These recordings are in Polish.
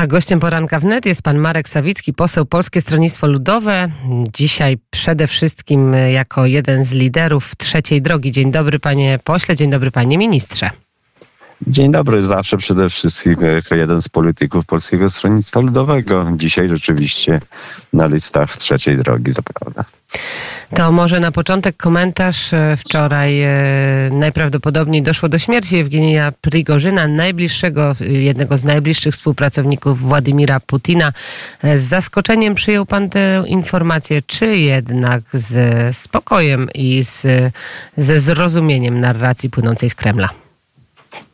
A gościem poranka wnet jest pan Marek Sawicki, poseł Polskie Stronnictwo Ludowe. Dzisiaj przede wszystkim jako jeden z liderów trzeciej drogi. Dzień dobry panie pośle, dzień dobry panie ministrze. Dzień dobry, zawsze przede wszystkim jako jeden z polityków Polskiego Stronnictwa Ludowego. Dzisiaj rzeczywiście na listach trzeciej drogi, to prawda. To może na początek komentarz. Wczoraj e, najprawdopodobniej doszło do śmierci Ewgenija Prigorzyna, najbliższego, jednego z najbliższych współpracowników Władimira Putina. E, Z zaskoczeniem przyjął pan tę informację, czy jednak z spokojem i z, ze zrozumieniem narracji płynącej z Kremla?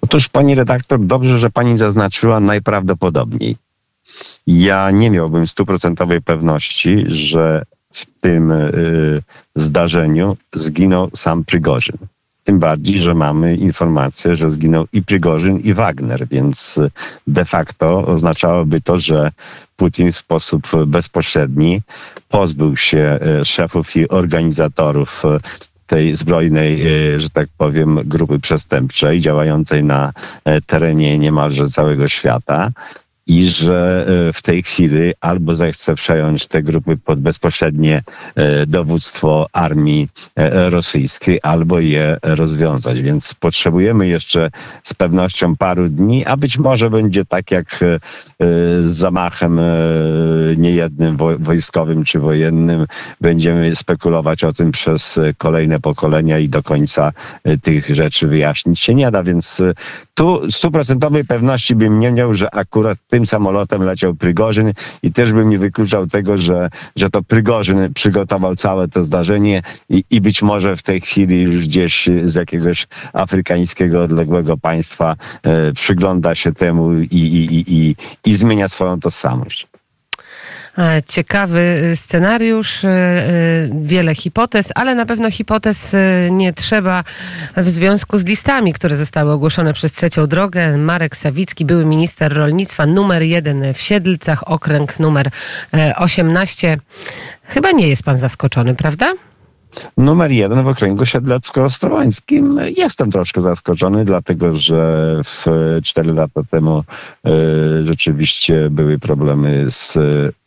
Otóż pani redaktor, dobrze, że pani zaznaczyła najprawdopodobniej. Ja nie miałbym stuprocentowej pewności, że w tym y, zdarzeniu zginął sam Prigorzyn. Tym bardziej, że mamy informację, że zginął i Prigorzyn, i Wagner, więc de facto oznaczałoby to, że Putin w sposób bezpośredni pozbył się y, szefów i organizatorów y, tej zbrojnej, że tak powiem, grupy przestępczej działającej na terenie niemalże całego świata i że w tej chwili albo zechce przejąć te grupy pod bezpośrednie dowództwo armii rosyjskiej, albo je rozwiązać. Więc potrzebujemy jeszcze z pewnością paru dni, a być może będzie tak jak z zamachem niejednym wojskowym czy wojennym. Będziemy spekulować o tym przez kolejne pokolenia i do końca tych rzeczy wyjaśnić się nie da. Więc tu stuprocentowej pewności bym nie miał, że akurat tym samolotem leciał Prygorzyn i też bym nie wykluczał tego, że, że to Prygorzyn przygotował całe to zdarzenie i, i być może w tej chwili już gdzieś z jakiegoś afrykańskiego odległego państwa e, przygląda się temu i, i, i, i zmienia swoją tożsamość. Ciekawy scenariusz, wiele hipotez, ale na pewno hipotez nie trzeba w związku z listami, które zostały ogłoszone przez trzecią drogę. Marek Sawicki, były minister rolnictwa, numer jeden w Siedlcach, okręg numer 18. Chyba nie jest pan zaskoczony, prawda? Numer jeden w okręgu siedlecko-ostrołańskim. Jestem troszkę zaskoczony, dlatego że w cztery lata temu y, rzeczywiście były problemy z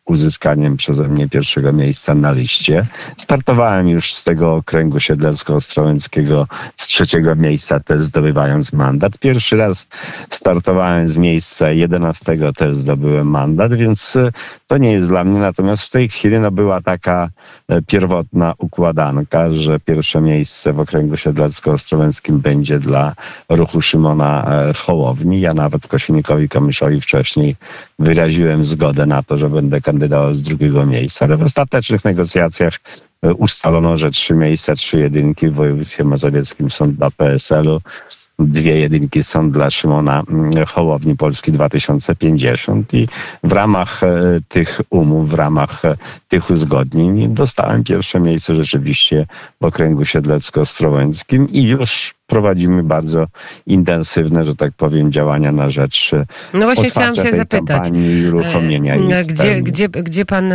uzyskaniem przeze mnie pierwszego miejsca na liście. Startowałem już z tego okręgu siedlecko-ostrołęckiego z trzeciego miejsca, też zdobywając mandat. Pierwszy raz startowałem z miejsca jedenastego, też zdobyłem mandat, więc to nie jest dla mnie. Natomiast w tej chwili no, była taka pierwotna układanka, że pierwsze miejsce w okręgu siedlecko-ostrołęckim będzie dla ruchu Szymona Hołowni. Ja nawet Kośnikowi Kamyszowi wcześniej wyraziłem zgodę na to, że będę kandydował z drugiego miejsca, ale w ostatecznych negocjacjach ustalono, że trzy miejsca, trzy jedynki w województwie mazowieckim są dla PSL-u, dwie jedynki są dla Szymona Hołowni Polski 2050 i w ramach tych umów, w ramach tych uzgodnień dostałem pierwsze miejsce rzeczywiście w okręgu siedlecko-ostrołęckim i już prowadzimy bardzo intensywne, że tak powiem, działania na rzecz No właśnie chciałam się zapytać, i uruchomienia gdzie, gdzie, gdzie, pan,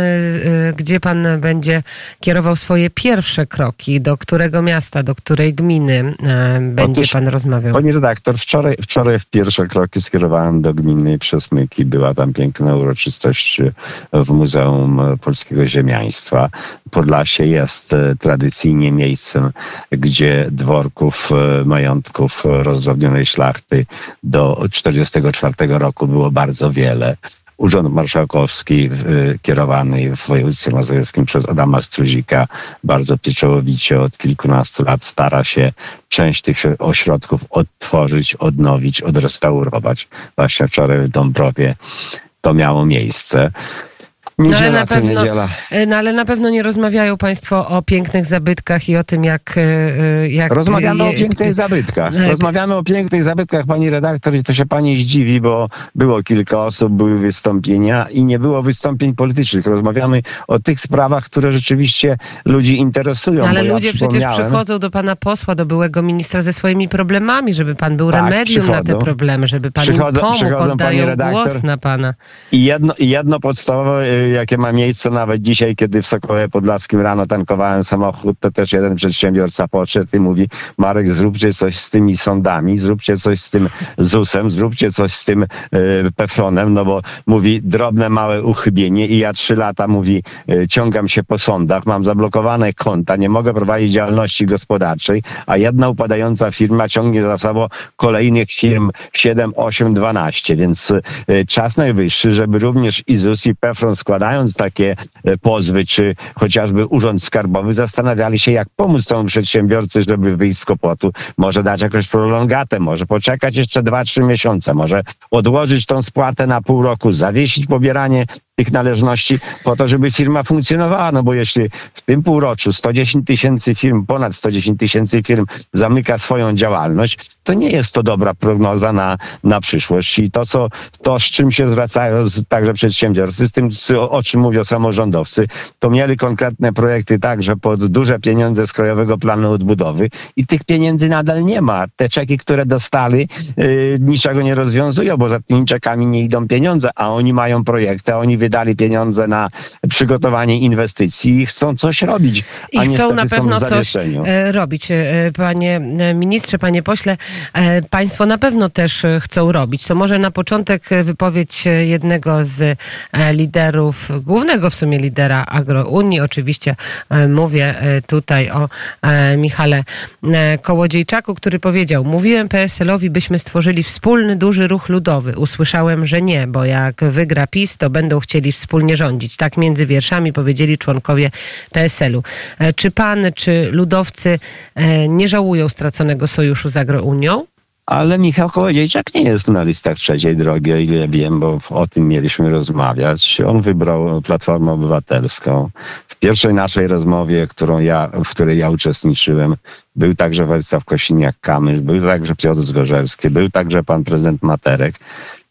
gdzie pan będzie kierował swoje pierwsze kroki? Do którego miasta, do której gminy będzie Otóż, pan rozmawiał? Pani redaktor, wczoraj, wczoraj w pierwsze kroki skierowałem do gminy Przesmyki. Była tam piękna uroczystość w Muzeum Polskiego Ziemiaństwa. Podlasie jest tradycyjnie miejscem, gdzie dworków majątków rozdrobnionej szlachty do 1944 roku było bardzo wiele. Urząd Marszałkowski kierowany w województwie mazowieckim przez Adama Struzika bardzo pieczołowicie od kilkunastu lat stara się część tych ośrodków odtworzyć, odnowić, odrestaurować. Właśnie wczoraj w Dąbrowie to miało miejsce. Niedziela, no, ale na pewno, niedziela. no ale na pewno nie rozmawiają Państwo o pięknych zabytkach i o tym, jak. jak Rozmawiamy je, o pięknych zabytkach. Rozmawiamy o pięknych zabytkach, pani redaktor, i to się pani zdziwi, bo było kilka osób, były wystąpienia i nie było wystąpień politycznych. Rozmawiamy o tych sprawach, które rzeczywiście ludzi interesują. No, ale ja ludzie przecież przychodzą do pana posła, do byłego ministra ze swoimi problemami, żeby pan był Tak, remedium na te problemy, żeby pan Przychodzą- im pomógł, przychodzą, pani oddają redaktor. głos na pana. I jedno, i jedno podstawowe jakie ma miejsce nawet dzisiaj, kiedy w Sokołowie Podlaskim rano tankowałem samochód, to też jeden przedsiębiorca podszedł i mówi, Marek, zróbcie coś z tymi sądami, zróbcie coś z tym ZUS-em, zróbcie coś z tym y, Pefronem, no bo mówi, drobne, małe uchybienie i ja trzy lata, mówi, y, ciągam się po sądach, mam zablokowane konta, nie mogę prowadzić działalności gospodarczej, a jedna upadająca firma ciągnie za sobą kolejnych firm 7, 8, 12, więc y, czas najwyższy, żeby również i ZUS i PEFRON składając takie y, pozwy, czy chociażby Urząd Skarbowy zastanawiali się, jak pomóc temu przedsiębiorcy, żeby wyjść z kłopotu. Może dać jakąś prolongatę, może poczekać jeszcze 2-3 miesiące, może odłożyć tą spłatę na pół roku, zawiesić pobieranie tych należności po to, żeby firma funkcjonowała. No bo jeśli w tym półroczu 110 tysięcy firm, ponad 110 tysięcy firm zamyka swoją działalność, to nie jest to dobra prognoza na, na przyszłość. I to, co, to, z czym się zwracają także przedsiębiorcy, z tym, o czym mówią samorządowcy, to mieli konkretne projekty także pod duże pieniądze z Krajowego Planu Odbudowy i tych pieniędzy nadal nie ma. Te czeki, które dostali, yy, niczego nie rozwiązują, bo za tymi czekami nie idą pieniądze, a oni mają projekty, a oni wydali pieniądze na przygotowanie inwestycji i chcą coś robić. I chcą na pewno coś e, robić. E, panie e, ministrze, panie pośle, państwo na pewno też chcą robić. To może na początek wypowiedź jednego z liderów, głównego w sumie lidera Agrounii. Oczywiście mówię tutaj o Michale Kołodziejczaku, który powiedział, mówiłem PSL-owi, byśmy stworzyli wspólny, duży ruch ludowy. Usłyszałem, że nie, bo jak wygra PiS, to będą chcieli chcieli wspólnie rządzić. Tak między wierszami powiedzieli członkowie PSL-u. E, czy pan, czy ludowcy e, nie żałują straconego sojuszu z Agrounią? Ale Michał Kołodziejczak nie jest na listach trzeciej drogi, o ile wiem, bo o tym mieliśmy rozmawiać. On wybrał Platformę Obywatelską. W pierwszej naszej rozmowie, którą ja, w której ja uczestniczyłem, był także Władysław Kosiniak-Kamysz, był także Piotr Zgorzelski, był także pan prezydent Materek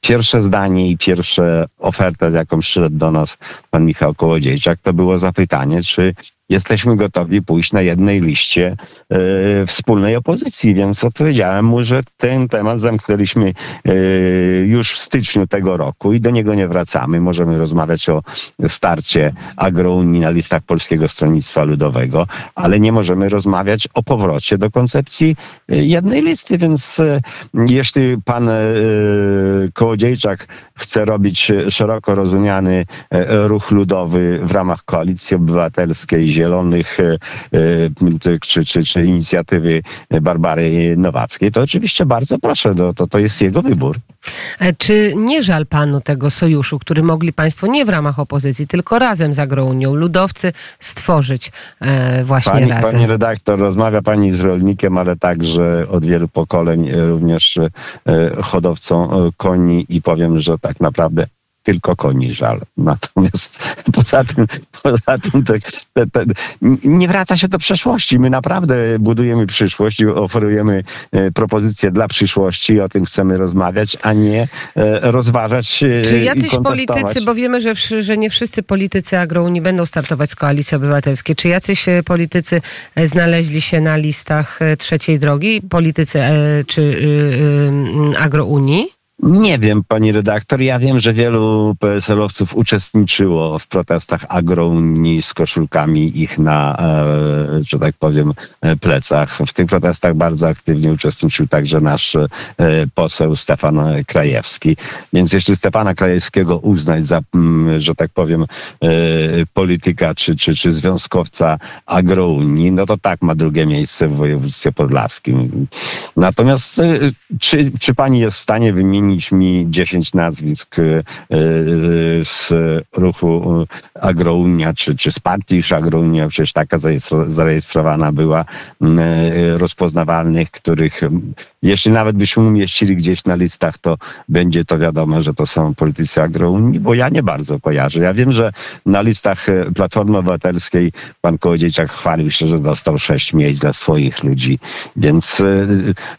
pierwsze zdanie i pierwsza oferta, z jaką przyszedł do nas pan Michał Kołodziejczak, to było zapytanie, czy jesteśmy gotowi pójść na jednej liście y, wspólnej opozycji, więc odpowiedziałem mu, że ten temat zamknęliśmy y, już w styczniu tego roku i do niego nie wracamy. Możemy rozmawiać o starcie agrounii na listach Polskiego Stronnictwa Ludowego, ale nie możemy rozmawiać o powrocie do koncepcji y, jednej listy, więc jeśli pan Kołodziejczak chce robić szeroko rozumiany ruch ludowy w ramach Koalicji Obywatelskiej Zielonych e, e, czy, czy, czy inicjatywy Barbary Nowackiej, to oczywiście bardzo proszę, to, to, to jest jego wybór. E, czy nie żal panu tego sojuszu, który mogli państwo nie w ramach opozycji, tylko razem z Agrounią, ludowcy stworzyć właśnie pani, razem? Pani redaktor, rozmawia pani z rolnikiem, ale także od wielu pokoleń również hodowcą koni i powiem, że tak naprawdę tylko koni żal. Natomiast poza tym, poza tym te, te, te, nie wraca się do przeszłości. My naprawdę budujemy przyszłość i oferujemy e, propozycje dla przyszłości i o tym chcemy rozmawiać, a nie e, rozważać e, Czy jacyś politycy, bo wiemy, że, że nie wszyscy politycy agrounii będą startować z Koalicji Obywatelskiej, czy jacyś politycy znaleźli się na listach trzeciej drogi, politycy czy y, y, agrounii? Nie wiem, pani redaktor. Ja wiem, że wielu PSL-owców uczestniczyło w protestach agrounii z koszulkami ich na, e, że tak powiem, e, plecach. W tych protestach bardzo aktywnie uczestniczył także nasz e, poseł Stefan Krajewski. Więc jeśli Stefana Krajewskiego uznać za, że tak powiem, polityka czy, czy, czy związkowca agrounii, no to tak ma drugie miejsce w województwie podlaskim. Natomiast czy, czy pani jest w stanie wymienić wymienić mi 10 nazwisk y, y, z ruchu y, Agrounia, czy, czy z partii Agrounia, przecież taka zarejestrowana była, rozpoznawalnych, których jeśli nawet byśmy umieścili gdzieś na listach, to będzie to wiadomo, że to są politycy Agrounii, bo ja nie bardzo kojarzę. Ja wiem, że na listach Platformy Obywatelskiej pan Kołodziejczak chwalił się, że dostał sześć miejsc dla swoich ludzi, więc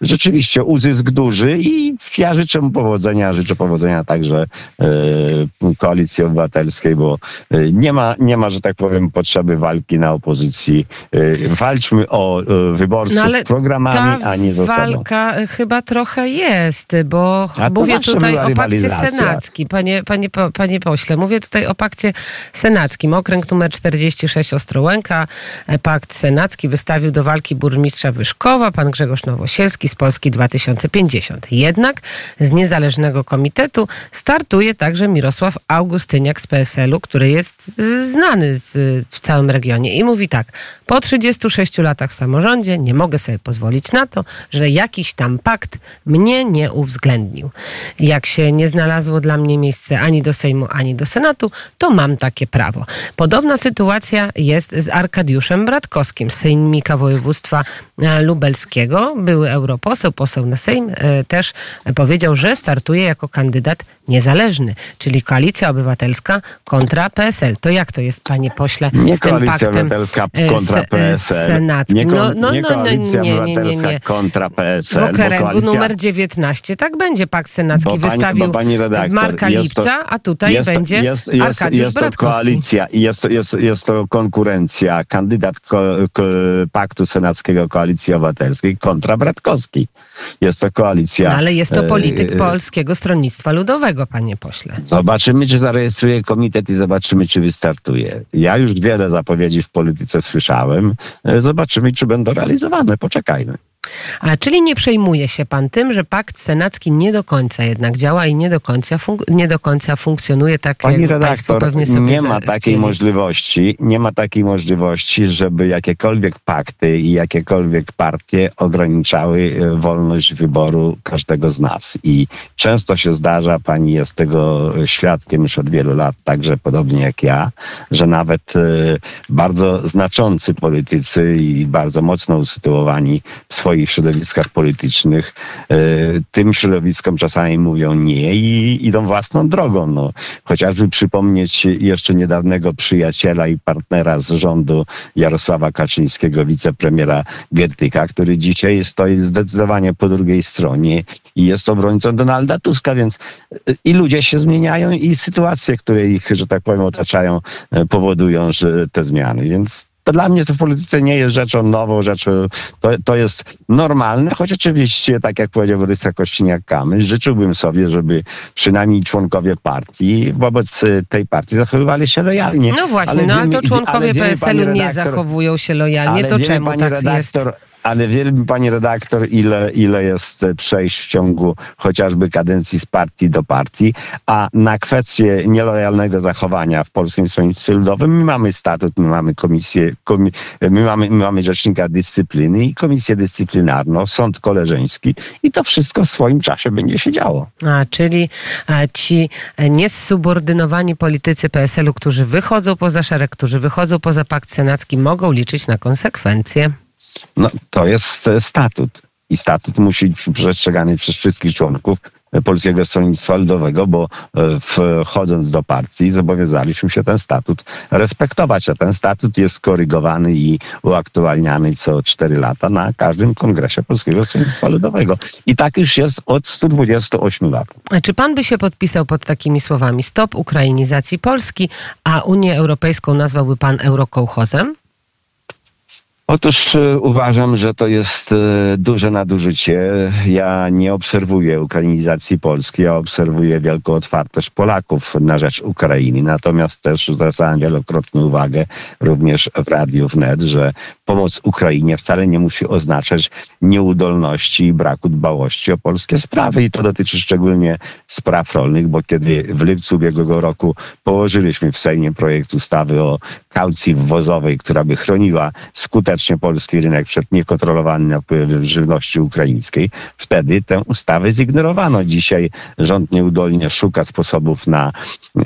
rzeczywiście uzysk duży i ja życzę powodzenia, życzę powodzenia także Koalicji Obywatelskiej, bo nie ma, nie ma, że tak powiem, potrzeby walki na opozycji. Walczmy o wyborców no, programami, a nie zasadą. walka chyba trochę jest, bo mówię tutaj o pakcie senackim. Panie, panie, panie pośle, mówię tutaj o pakcie senackim. Okręg numer 46 Ostrołęka, pakt senacki wystawił do walki burmistrza Wyszkowa, pan Grzegorz Nowosielski z Polski 2050. Jednak z niezależnego komitetu startuje także Mirosław Augustyniak z PSL-u, który jest y, znany z, w całym regionie i mówi tak, po 36 latach w samorządzie nie mogę sobie pozwolić na to, że jakiś tam pakt mnie nie uwzględnił. Jak się nie znalazło dla mnie miejsce ani do Sejmu, ani do Senatu, to mam takie prawo. Podobna sytuacja jest z Arkadiuszem Bratkowskim Sejmika Województwa e, Lubelskiego. Były europoseł, poseł na Sejm, e, też powiedział, że startuje jako kandydat niezależny, czyli Koalicja Obywatelska kontra PSL. To jak to jest, panie pośle, nie z tym Koalicja paktem Obywatelska e, kontra PSL. senackim? Nie, no, no, nie no, Koalicja nie, nie, nie, kontra PSL. W okręgu koalicja... numer 19 tak będzie pakt senacki bo wystawił pani redaktor, Marka Lipca, to, a tutaj jest, będzie jest, jest, Arkadiusz jest to koalicja i jest, jest, jest to konkurencja, kandydat ko, ko, paktu senackiego Koalicji Obywatelskiej kontra Bratkowski. Jest to koalicja... No, ale jest to polityk e, Polskiego Stronnictwa Ludowego, panie pośle. Zobaczymy, czy zarejestruje komitet i zobaczymy, czy wystartuje. Ja już wiele zapowiedzi w polityce słyszałem. E, zobaczymy, czy będą realizowane. Poczekajmy. A, czyli nie przejmuje się pan tym, że pakt senacki nie do końca jednak działa i nie do końca, nie do końca funkcjonuje tak, Pani jak redaktor, pewnie sobie nie ma takiej chcieli. możliwości, nie ma takiej możliwości, żeby jakiekolwiek pakty i jakiekolwiek partie ograniczały e, wolność wyboru każdego z nas. I często się zdarza, pani jest tego świadkiem już od wielu lat, także podobnie jak ja, że nawet e, bardzo znaczący politycy i bardzo mocno usytuowani w swoich swoich środowiskach politycznych e, tym środowiskom czasami mówią nie i idą własną drogą. No, chociażby przypomnieć jeszcze niedawnego przyjaciela i partnera z rządu Jarosława Kaczyńskiego, wicepremiera Gertyka, który dzisiaj stoi zdecydowanie po drugiej stronie i jest obrońcą Donalda Tuska, więc e, i ludzie się zmieniają i sytuacje, które ich, że tak powiem, otaczają, e, powodują że te zmiany. Więc to dla mnie to w polityce nie jest rzeczą nową, rzeczą, to, to jest normalne, choć oczywiście, tak jak powiedział Rysa Kościniak-Kamysz, życzyłbym sobie, żeby przynajmniej członkowie partii wobec tej partii zachowywali się lojalnie. No właśnie, ale no ale to członkowie PSL-u nie zachowują się lojalnie, to czemu tak redaktor, jest? Ale wie pani redaktor, ile, ile jest przejść w ciągu chociażby kadencji z partii do partii, a na kwestię nielojalnego zachowania w Polskim Stronnictwie Ludowym my mamy statut, my mamy komisję, komi my, mamy, my mamy rzecznika dyscypliny i komisję dyscyplinarną, sąd koleżeński i to wszystko w swoim czasie będzie się działo. A, czyli ci niesubordynowani politycy PSL-u, którzy wychodzą poza szereg, którzy wychodzą poza pakt senacki, mogą liczyć na konsekwencje. No, to jest e, statut. I statut musi być przestrzegany przez wszystkich członków e, Polskiego Stronnictwa Ludowego, bo e, wchodząc do partii zobowiązaliśmy się ten statut respektować, a ten statut jest korygowany i uaktualniany co cztery lata na każdym kongresie Polskiego Stronnictwa Ludowego. I tak już jest od 128 lat. A czy pan by się podpisał pod takimi słowami stop ukrainizacji Polski, a Unię Europejską nazwałby pan eurokołchozem? Otóż e, uważam, że to jest e, duże nadużycie. Ja nie obserwuję ukrainizacji Polski, ja obserwuję wielką otwartość Polaków na rzecz Ukrainy. Natomiast też zwracałem wielokrotnie uwagę, również w Radiu Wnet, że pomoc Ukrainie wcale nie musi oznaczać nieudolności i braku dbałości o polskie sprawy. I to dotyczy szczególnie spraw rolnych, bo kiedy w lipcu ubiegłego roku położyliśmy w Sejmie projekt ustawy o kaucji wwozowej, która by chroniła skutecznie polski rynek przed niekontrolowanym napływem żywności ukraińskiej, wtedy tę ustawę zignorowano. Dzisiaj rząd nieudolnie szuka sposobów na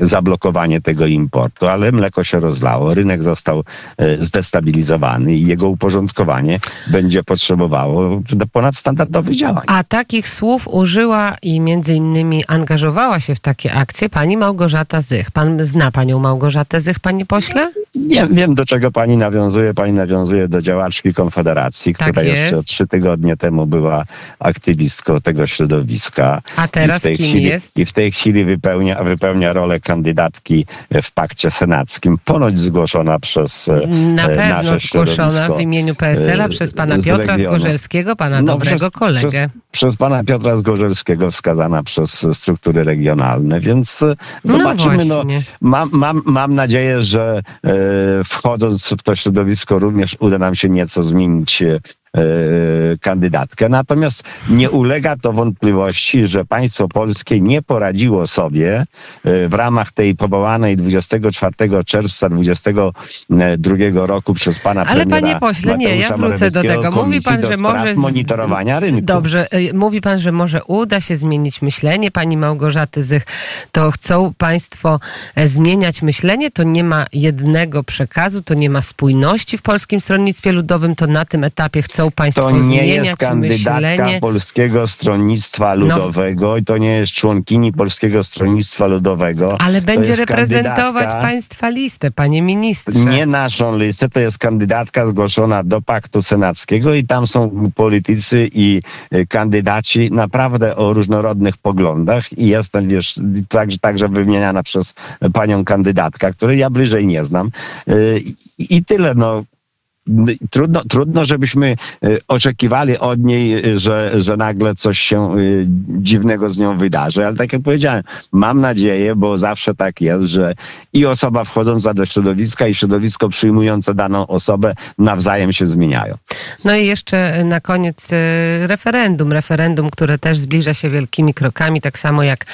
zablokowanie tego importu, ale mleko się rozlało, rynek został e, zdestabilizowany i jego uporządkowanie będzie potrzebowało ponadstandardowych działań. A takich słów użyła i między innymi angażowała się w takie akcje pani Małgorzata Zych. Pan zna panią Małgorzatę Zych, panie pośle? Wiem, wiem, do czego pani nawiązuje. Pani nawiązuje do działaczki Konfederacji, Tak która jeszcze jest. trzy tygodnie temu była aktywistką tego środowiska. A teraz I w tej kim chwili, jest? I w tej chwili wypełnia, wypełnia rolę kandydatki w pakcie senackim, ponoć zgłoszona przez e, Na e, pewno nasze zgłoszona w imieniu PSL-a e, przez pana z Piotra. Zgorzelskiego, pana No, dobrego przez- kolegę. Przez, przez pana Piotra Zgorzelskiego wskazana przez struktury regionalne, więc e, zobaczymy. No, właśnie. mam, mam, mam nadzieję, że e, wchodząc w to środowisko również uda nam się nieco zmienić e, kandydatkę. Natomiast nie ulega to wątpliwości, że państwo polskie nie poradziło sobie e, w ramach tej powołanej 24 czerwca 22 roku przez pana Ale premiera panie pośle, nie, ja Mateusza wrócę do tego. Mówi pan, że może. z- monitorowania rynku. Dobrze, y, mówi pan, że może uda się zmienić myślenie pani Małgorzaty Zych. To chcą państwo e, zmieniać myślenie, to nie ma jednego przekazu, to nie ma spójności w Polskim Stronnictwie Ludowym, to na tym etapie chcą państwo To nie zmieniać jest kandydatka myślenie. Polskiego Stronnictwa No. Ludowego i to nie jest członkini Polskiego Stronnictwa Ludowego. Ale będzie reprezentować kandydatka- państwa listę, panie ministrze. Nie naszą listę, to jest kandydatka zgłoszona do Paktu Senackiego i tam są politycy i y, kandydaci naprawdę o różnorodnych poglądach i jestem, wiesz, także, także wymieniana przez panią kandydatkę, której ja bliżej nie znam. I, i tyle, no. Trudno, trudno, żebyśmy y, oczekiwali od niej, y, że, że nagle coś się y, dziwnego z nią wydarzy, ale tak jak powiedziałem, mam nadzieję, bo zawsze tak jest, że i osoba wchodząca do środowiska i środowisko przyjmujące daną osobę nawzajem się zmieniają. No i jeszcze na koniec referendum. Referendum, które też zbliża się wielkimi krokami, tak samo jak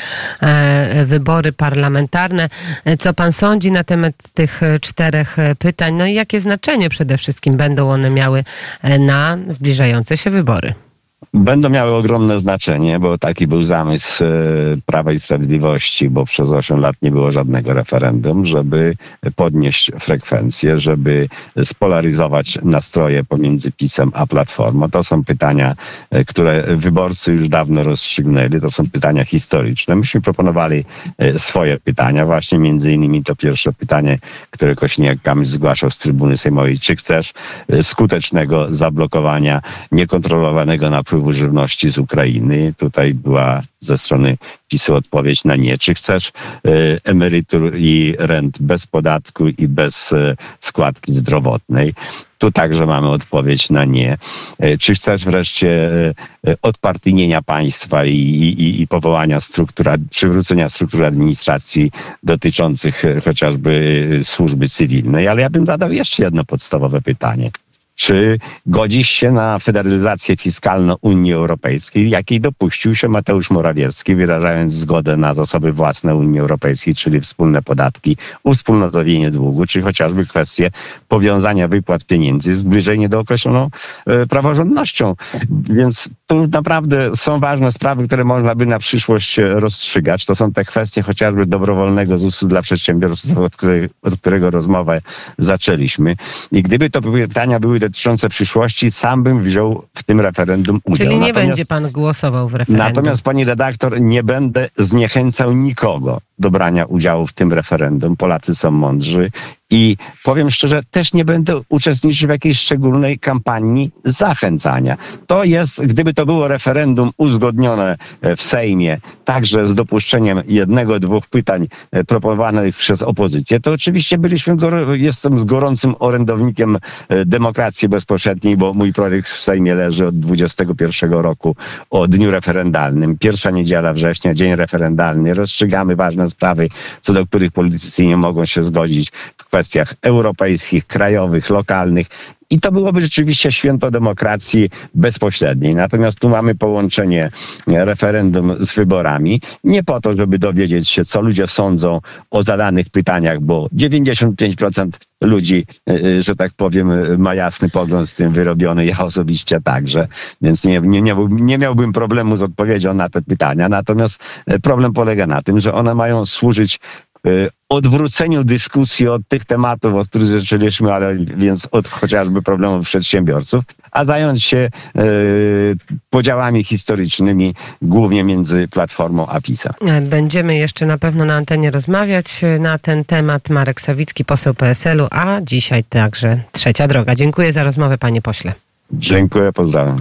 e, wybory parlamentarne. Co pan sądzi na temat tych e, czterech e, pytań? No i jakie znaczenie przede wszystkim będą one miały e, na zbliżające się wybory? Będą miały ogromne znaczenie, bo taki był zamysł e, Prawa i Sprawiedliwości, bo przez 8 lat nie było żadnego referendum, żeby podnieść frekwencję, żeby spolaryzować nastroje pomiędzy PiSem a Platformą. To są pytania, e, które wyborcy już dawno rozstrzygnęli. To są pytania historyczne. Myśmy proponowali e, swoje pytania, właśnie między innymi to pierwsze pytanie, które Kośniak-Kamysz zgłaszał z trybuny sejmowej. Czy chcesz skutecznego zablokowania niekontrolowanego napływu żywności z Ukrainy? Tutaj była ze strony PiSu odpowiedź na nie. Czy chcesz e, emerytur i rent bez podatku i bez e, składki zdrowotnej? Tu także mamy odpowiedź na nie. E, Czy chcesz wreszcie odpartyjnienia państwa i, i, i powołania struktur, przywrócenia struktur administracji dotyczących chociażby służby cywilnej? Ale ja bym zadał jeszcze jedno podstawowe pytanie. Czy godzisz się na federalizację fiskalną Unii Europejskiej, jakiej dopuścił się Mateusz Morawiecki, wyrażając zgodę na zasoby własne Unii Europejskiej, czyli wspólne podatki, uwspólnotowienie długu, czy chociażby kwestie powiązania wypłat pieniędzy zbliżenie do określoną e, praworządnością. Więc tu naprawdę są ważne sprawy, które można by na przyszłość e, rozstrzygać. To są te kwestie chociażby dobrowolnego ZUS-u dla przedsiębiorstw, od, której, od którego rozmowę zaczęliśmy. I gdyby to pytania były dotyczące przyszłości, sam bym wziął w tym referendum udział. Czyli nie Natomiast- będzie pan głosował w referendum. Natomiast, pani redaktor, nie będę zniechęcał nikogo do brania udziału w tym referendum. Polacy są mądrzy i powiem szczerze, też nie będę uczestniczył w jakiejś szczególnej kampanii zachęcania. To jest, gdyby to było referendum uzgodnione e, w Sejmie, także z dopuszczeniem jednego, dwóch pytań e, proponowanych przez opozycję, to oczywiście byliśmy, jestem gorącym orędownikiem e, demokracji bezpośredniej, bo mój projekt w Sejmie leży od 21 roku o dniu referendalnym. Pierwsza niedziela września, dzień referendalny. Rozstrzygamy ważne sprawy, co do których politycy nie mogą się zgodzić w kwestiach europejskich, krajowych, lokalnych. I to byłoby rzeczywiście święto demokracji bezpośredniej. Natomiast tu mamy połączenie e, referendum z wyborami. Nie po to, żeby dowiedzieć się, co ludzie sądzą o zadanych pytaniach, bo 95% ludzi, e, e, że tak powiem, ma jasny pogląd z tym wyrobiony. Ja osobiście także. Więc nie, nie, nie, nie miałbym problemu z odpowiedzią na te pytania. Natomiast problem polega na tym, że one mają służyć odwróceniu dyskusji od tych tematów, od których zaczęliśmy, ale więc od chociażby problemów przedsiębiorców, a zająć się y, podziałami historycznymi, głównie między Platformą a PiSa. Będziemy jeszcze na pewno na antenie rozmawiać na ten temat. Marek Sawicki, poseł PSL-u, a dzisiaj także Trzecia Droga. Dziękuję za rozmowę, panie pośle. Dziękuję, pozdrawiam.